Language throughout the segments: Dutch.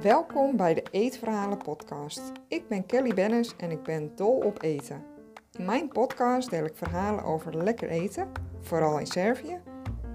Welkom bij de Eetverhalen podcast. Ik ben Kelly Bennis en ik ben dol op eten. In mijn podcast deel ik verhalen over lekker eten, vooral in Servië,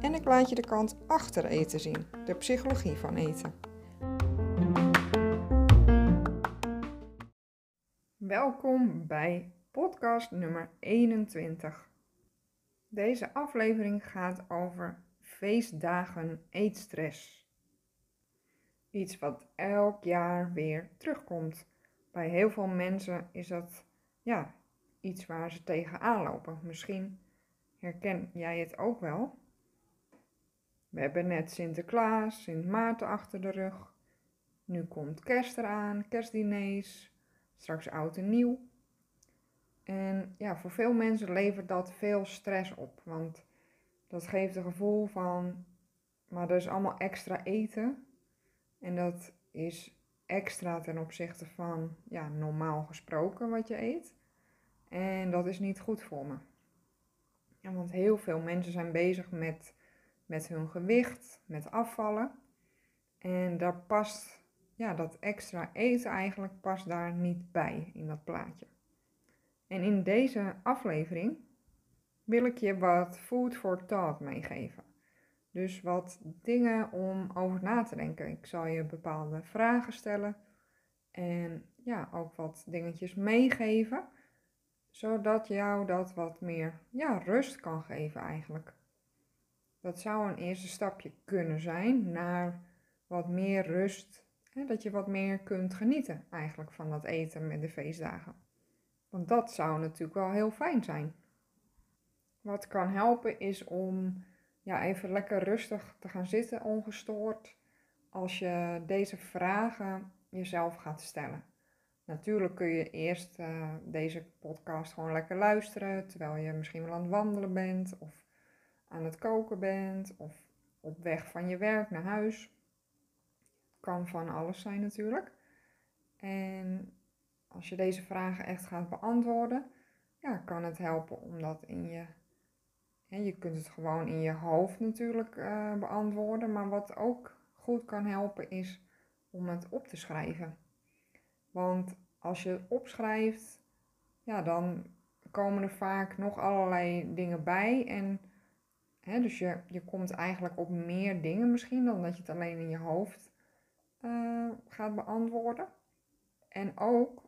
en ik laat je de kant achter eten zien, de psychologie van eten. Welkom bij podcast nummer 21. Deze aflevering gaat over feestdagen eetstress. Iets wat elk jaar weer terugkomt. Bij heel veel mensen is dat ja, iets waar ze tegenaan lopen. Misschien herken jij het ook wel. We hebben net Sinterklaas, Sint Maarten achter de rug. Nu komt kerst eraan, kerstdiners, straks oud en nieuw. En ja, voor veel mensen levert dat veel stress op. Want dat geeft een gevoel van, maar er is allemaal extra eten. En dat is extra ten opzichte van, ja, normaal gesproken wat je eet. En dat is niet goed voor me. Ja, want heel veel mensen zijn bezig met, met hun gewicht, met afvallen. En daar past, ja, dat extra eten eigenlijk past daar niet bij in dat plaatje. En in deze aflevering wil ik je wat food for thought meegeven. Dus wat dingen om over na te denken. Ik zal je bepaalde vragen stellen en ja, ook wat dingetjes meegeven, zodat jou dat wat meer ja, rust kan geven eigenlijk. Dat zou een eerste stapje kunnen zijn naar wat meer rust, hè, dat je wat meer kunt genieten eigenlijk van dat eten met de feestdagen. Want dat zou natuurlijk wel heel fijn zijn. Wat kan helpen is om ja, even lekker rustig te gaan zitten, ongestoord, als je deze vragen jezelf gaat stellen. Natuurlijk kun je eerst uh, deze podcast gewoon lekker luisteren, terwijl je misschien wel aan het wandelen bent, of aan het koken bent, of op weg van je werk naar huis. Kan van alles zijn natuurlijk. En als je deze vragen echt gaat beantwoorden, ja, kan het helpen om dat in je. Je kunt het gewoon in je hoofd natuurlijk uh, beantwoorden, maar wat ook goed kan helpen is om het op te schrijven. Want als je het opschrijft, ja, dan komen er vaak nog allerlei dingen bij. En hè, dus je, je komt eigenlijk op meer dingen misschien dan dat je het alleen in je hoofd uh, gaat beantwoorden. En ook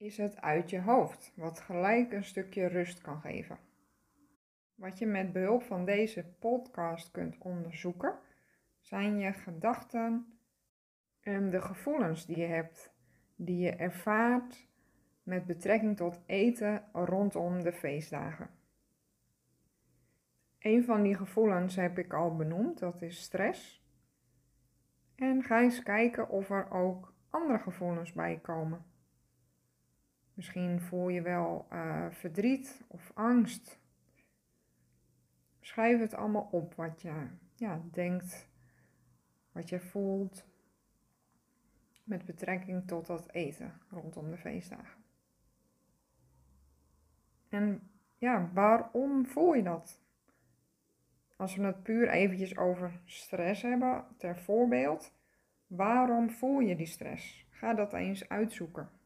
is het uit je hoofd, wat gelijk een stukje rust kan geven. Wat je met behulp van deze podcast kunt onderzoeken, zijn je gedachten en de gevoelens die je hebt, die je ervaart met betrekking tot eten rondom de feestdagen. Een van die gevoelens heb ik al benoemd, dat is stress. En ga eens kijken of er ook andere gevoelens bij komen. Misschien voel je wel uh, verdriet of angst. Schrijf het allemaal op wat je ja, denkt, wat je voelt met betrekking tot dat eten rondom de feestdagen. En ja, waarom voel je dat? Als we het puur eventjes over stress hebben, ter voorbeeld, waarom voel je die stress? Ga dat eens uitzoeken.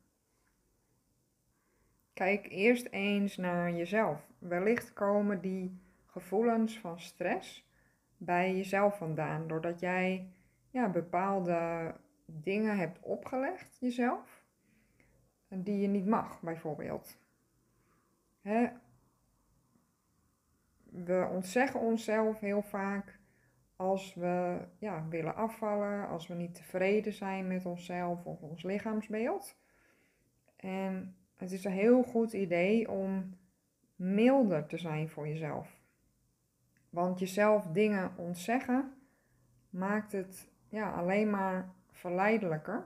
Kijk eerst eens naar jezelf. Wellicht komen die gevoelens van stress bij jezelf vandaan, doordat jij ja, bepaalde dingen hebt opgelegd jezelf, die je niet mag, bijvoorbeeld. Hè? We ontzeggen onszelf heel vaak als we ja, willen afvallen, als we niet tevreden zijn met onszelf of ons lichaamsbeeld. En het is een heel goed idee om milder te zijn voor jezelf. Want jezelf dingen ontzeggen maakt het ja, alleen maar verleidelijker.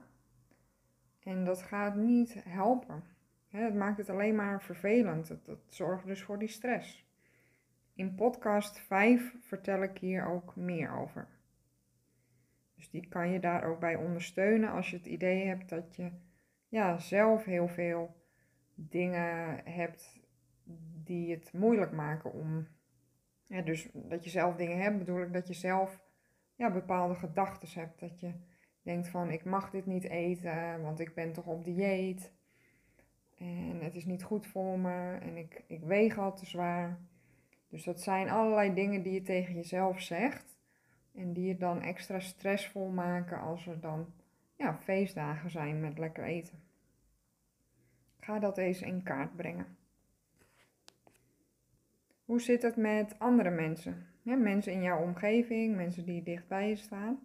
En dat gaat niet helpen. Het maakt het alleen maar vervelend. Dat zorgt dus voor die stress. In podcast 5 vertel ik hier ook meer over. Dus die kan je daar ook bij ondersteunen als je het idee hebt dat je ja, zelf heel veel dingen hebt die het moeilijk maken om Ja, dus dat je zelf dingen hebt, bedoel ik dat je zelf ja, bepaalde gedachten hebt. Dat je denkt van ik mag dit niet eten, want ik ben toch op dieet. En het is niet goed voor me en ik, ik weeg al te zwaar. Dus dat zijn allerlei dingen die je tegen jezelf zegt. En die je dan extra stressvol maken als er dan ja, feestdagen zijn met lekker eten. Ga dat eens in kaart brengen. Hoe zit het met andere mensen? Mensen in jouw omgeving, mensen die dichtbij je staan.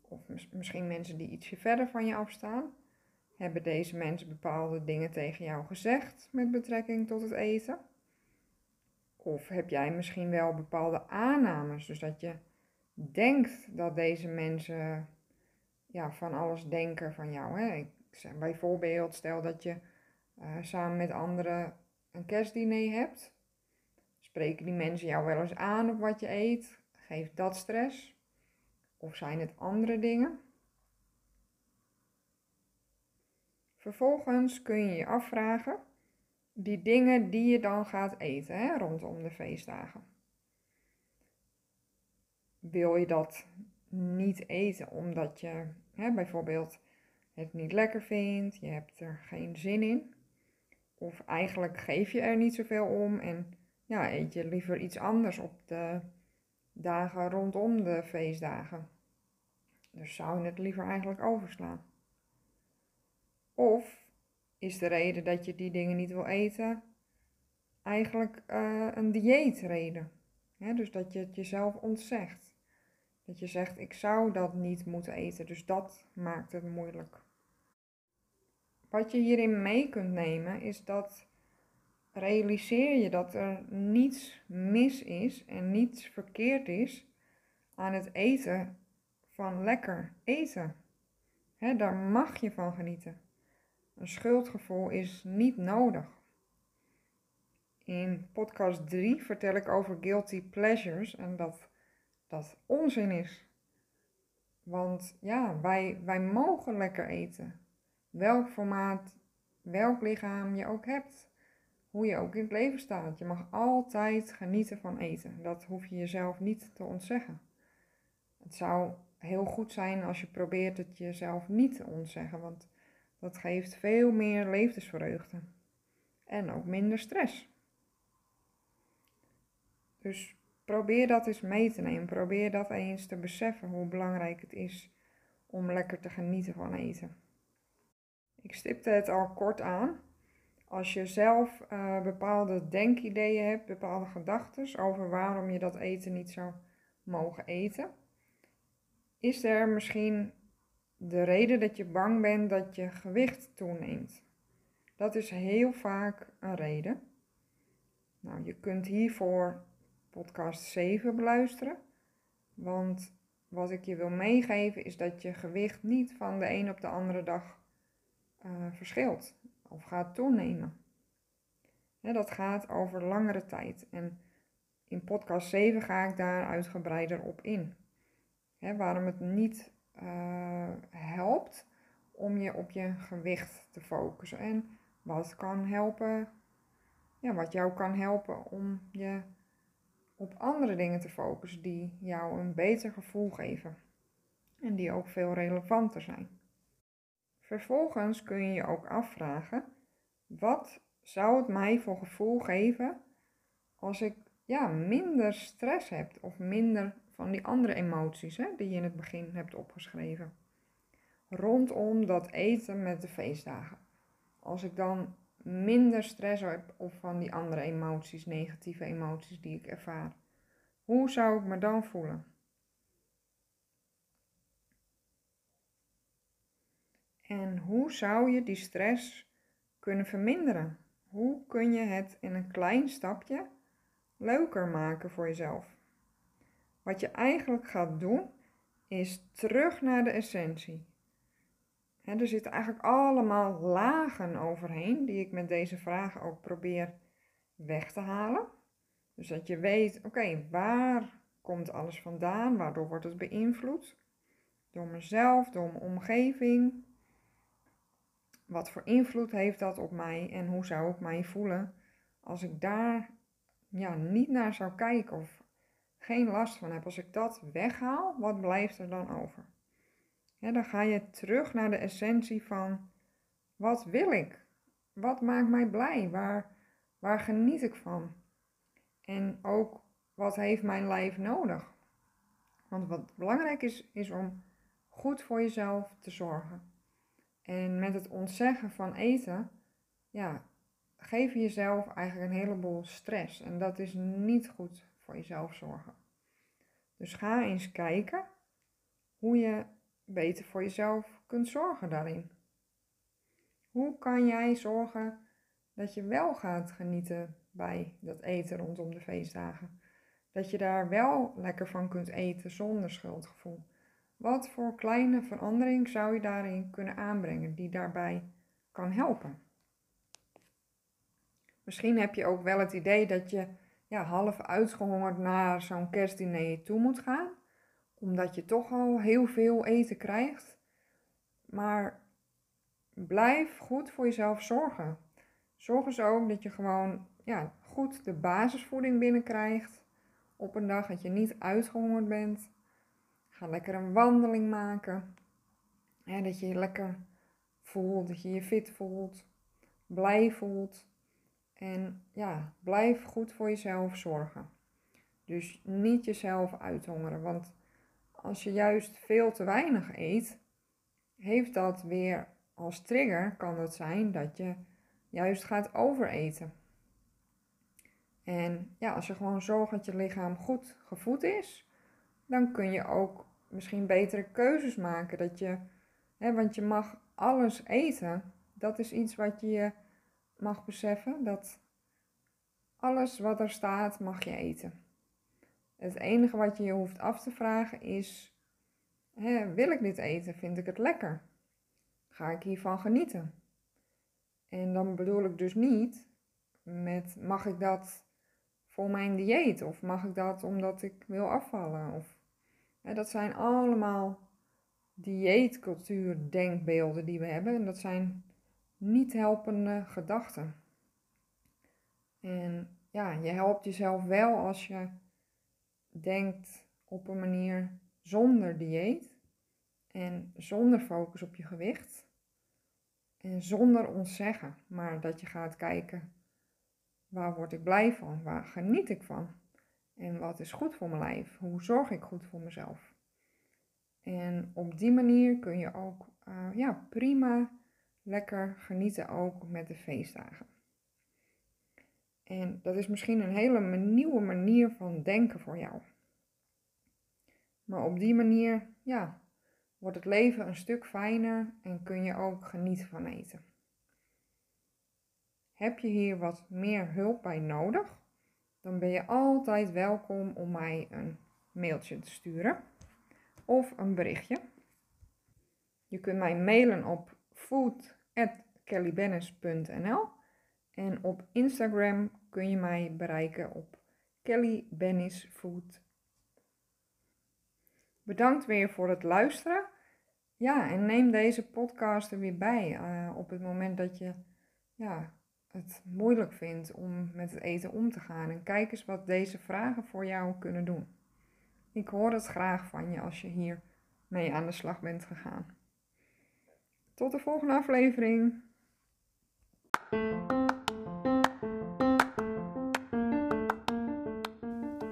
Of misschien mensen die ietsje verder van je afstaan. Hebben deze mensen bepaalde dingen tegen jou gezegd met betrekking tot het eten? Of heb jij misschien wel bepaalde aannames, dus dat je denkt dat deze mensen ja, van alles denken van jou. Hè? Ik zeg bijvoorbeeld, stel dat je uh, samen met anderen een kerstdiner hebt. Spreken die mensen jou wel eens aan op wat je eet? Geeft dat stress? Of zijn het andere dingen? Vervolgens kun je je afvragen die dingen die je dan gaat eten rondom de feestdagen. Wil je dat niet eten omdat je hè, bijvoorbeeld het niet lekker vindt, je hebt er geen zin in, of eigenlijk geef je er niet zoveel om en ja, eet je liever iets anders op de dagen rondom de feestdagen. Dus zou je het liever eigenlijk overslaan. Of is de reden dat je die dingen niet wil eten eigenlijk uh, een dieetreden. Dus dat je het jezelf ontzegt. Dat je zegt, ik zou dat niet moeten eten, dus dat maakt het moeilijk. Wat je hierin mee kunt nemen is dat realiseer je dat er niets mis is en niets verkeerd is aan het eten van lekker eten. Daar mag je van genieten. Een schuldgevoel is niet nodig. In podcast 3 vertel ik over guilty pleasures en dat dat onzin is. Want ja, wij, wij mogen lekker eten. Welk formaat, welk lichaam je ook hebt. Hoe je ook in het leven staat. Je mag altijd genieten van eten. Dat hoef je jezelf niet te ontzeggen. Het zou heel goed zijn als je probeert het jezelf niet te ontzeggen. Want dat geeft veel meer levensvreugde. En ook minder stress. Dus probeer dat eens mee te nemen. Probeer dat eens te beseffen hoe belangrijk het is om lekker te genieten van eten. Ik stipte het al kort aan. Als je zelf uh, bepaalde denkideeën hebt, bepaalde gedachten over waarom je dat eten niet zou mogen eten, is er misschien de reden dat je bang bent dat je gewicht toeneemt. Dat is heel vaak een reden. Nou, je kunt hiervoor podcast 7 beluisteren. Want wat ik je wil meegeven is dat je gewicht niet van de een op de andere dag uh, verschilt of gaat toenemen. dat gaat over langere tijd. En in podcast 7 ga ik daar uitgebreider op in. waarom het niet uh, helpt om je op je gewicht te focussen. En wat kan helpen, ja, wat jou kan helpen om je op andere dingen te focussen die jou een beter gevoel geven. En die ook veel relevanter zijn. Vervolgens kun je je ook afvragen: wat zou het mij voor gevoel geven als ik ja, minder stress heb of minder van die andere emoties hè, die je in het begin hebt opgeschreven. Rondom dat eten met de feestdagen. Als ik dan minder stress heb of van die andere emoties, negatieve emoties die ik ervaar. Hoe zou ik me dan voelen? En hoe zou je die stress kunnen verminderen? Hoe kun je het in een klein stapje leuker maken voor jezelf? Wat je eigenlijk gaat doen, is terug naar de essentie. er zitten eigenlijk allemaal lagen overheen, die ik met deze vragen ook probeer weg te halen. Dus dat je weet, oké, waar komt alles vandaan? Waardoor wordt het beïnvloed? Door mezelf, door mijn omgeving. Wat voor invloed heeft dat op mij en hoe zou ik mij voelen als ik daar ja, niet naar zou kijken of geen last van heb. Als ik dat weghaal, wat blijft er dan over? dan ga je terug naar de essentie van wat wil ik? Wat maakt mij blij? Waar, waar geniet ik van? En ook wat heeft mijn lijf nodig? Want wat belangrijk is, is om goed voor jezelf te zorgen. En met het ontzeggen van eten, ja, geef je jezelf eigenlijk een heleboel stress. En dat is niet goed voor jezelf zorgen. Dus ga eens kijken hoe je beter voor jezelf kunt zorgen daarin. Hoe kan jij zorgen dat je wel gaat genieten bij dat eten rondom de feestdagen? Dat je daar wel lekker van kunt eten zonder schuldgevoel. Wat voor kleine verandering zou je daarin kunnen aanbrengen die daarbij kan helpen? Misschien heb je ook wel het idee dat je ja, half uitgehongerd naar zo'n kerstdiner toe moet gaan, omdat je toch al heel veel eten krijgt. Maar blijf goed voor jezelf zorgen. Zorg eens ook dat je gewoon ja, goed de basisvoeding binnenkrijgt op een dag dat je niet uitgehongerd bent. Ga lekker een wandeling maken. Ja, dat je je lekker voelt, dat je je fit voelt, blij voelt. En ja, blijf goed voor jezelf zorgen. Dus niet jezelf uithongeren. Want als je juist veel te weinig eet, heeft dat weer als trigger kan het zijn dat je juist gaat overeten. En ja, als je gewoon zorgt dat je lichaam goed gevoed is, dan kun je ook misschien betere keuzes maken. Dat je, hè, want je mag alles eten. Dat is iets wat je mag beseffen. Dat alles wat er staat, mag je eten. Het enige wat je je hoeft af te vragen is: hè, wil ik dit eten? Vind ik het lekker? Ga ik hiervan genieten? En dan bedoel ik dus niet met mag ik dat voor mijn dieet of mag ik dat omdat ik wil afvallen? Of, dat zijn allemaal dieetcultuur denkbeelden die we hebben en dat zijn niet helpende gedachten. En ja, je helpt jezelf wel als je denkt op een manier zonder dieet en zonder focus op je gewicht en zonder ontzeggen, maar dat je gaat kijken waar word ik blij van, waar geniet ik van en wat is goed voor mijn lijf, hoe zorg ik goed voor mezelf. En op die manier kun je ook uh, ja, prima lekker genieten ook met de feestdagen. En dat is misschien een hele nieuwe manier van denken voor jou. Maar op die manier, ja, wordt het leven een stuk fijner en kun je ook genieten van eten. Heb je hier wat meer hulp bij nodig? Dan ben je altijd welkom om mij een mailtje te sturen of een berichtje. Je kunt mij mailen op food@kellybennis.nl en op Instagram kun je mij bereiken op Kelly Bennis Food. Bedankt weer voor het luisteren. Ja, en neem deze podcast er weer bij uh, op het moment dat je ja, het moeilijk vindt om met het eten om te gaan. En kijk eens wat deze vragen voor jou kunnen doen. Ik hoor het graag van je als je hier mee aan de slag bent gegaan. Tot de volgende aflevering.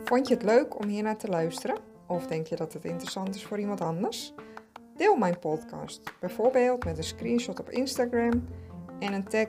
Vond je het leuk om hier naar te luisteren? Of denk je dat het interessant is voor iemand anders? Deel mijn podcast, bijvoorbeeld met een screenshot op Instagram en een tag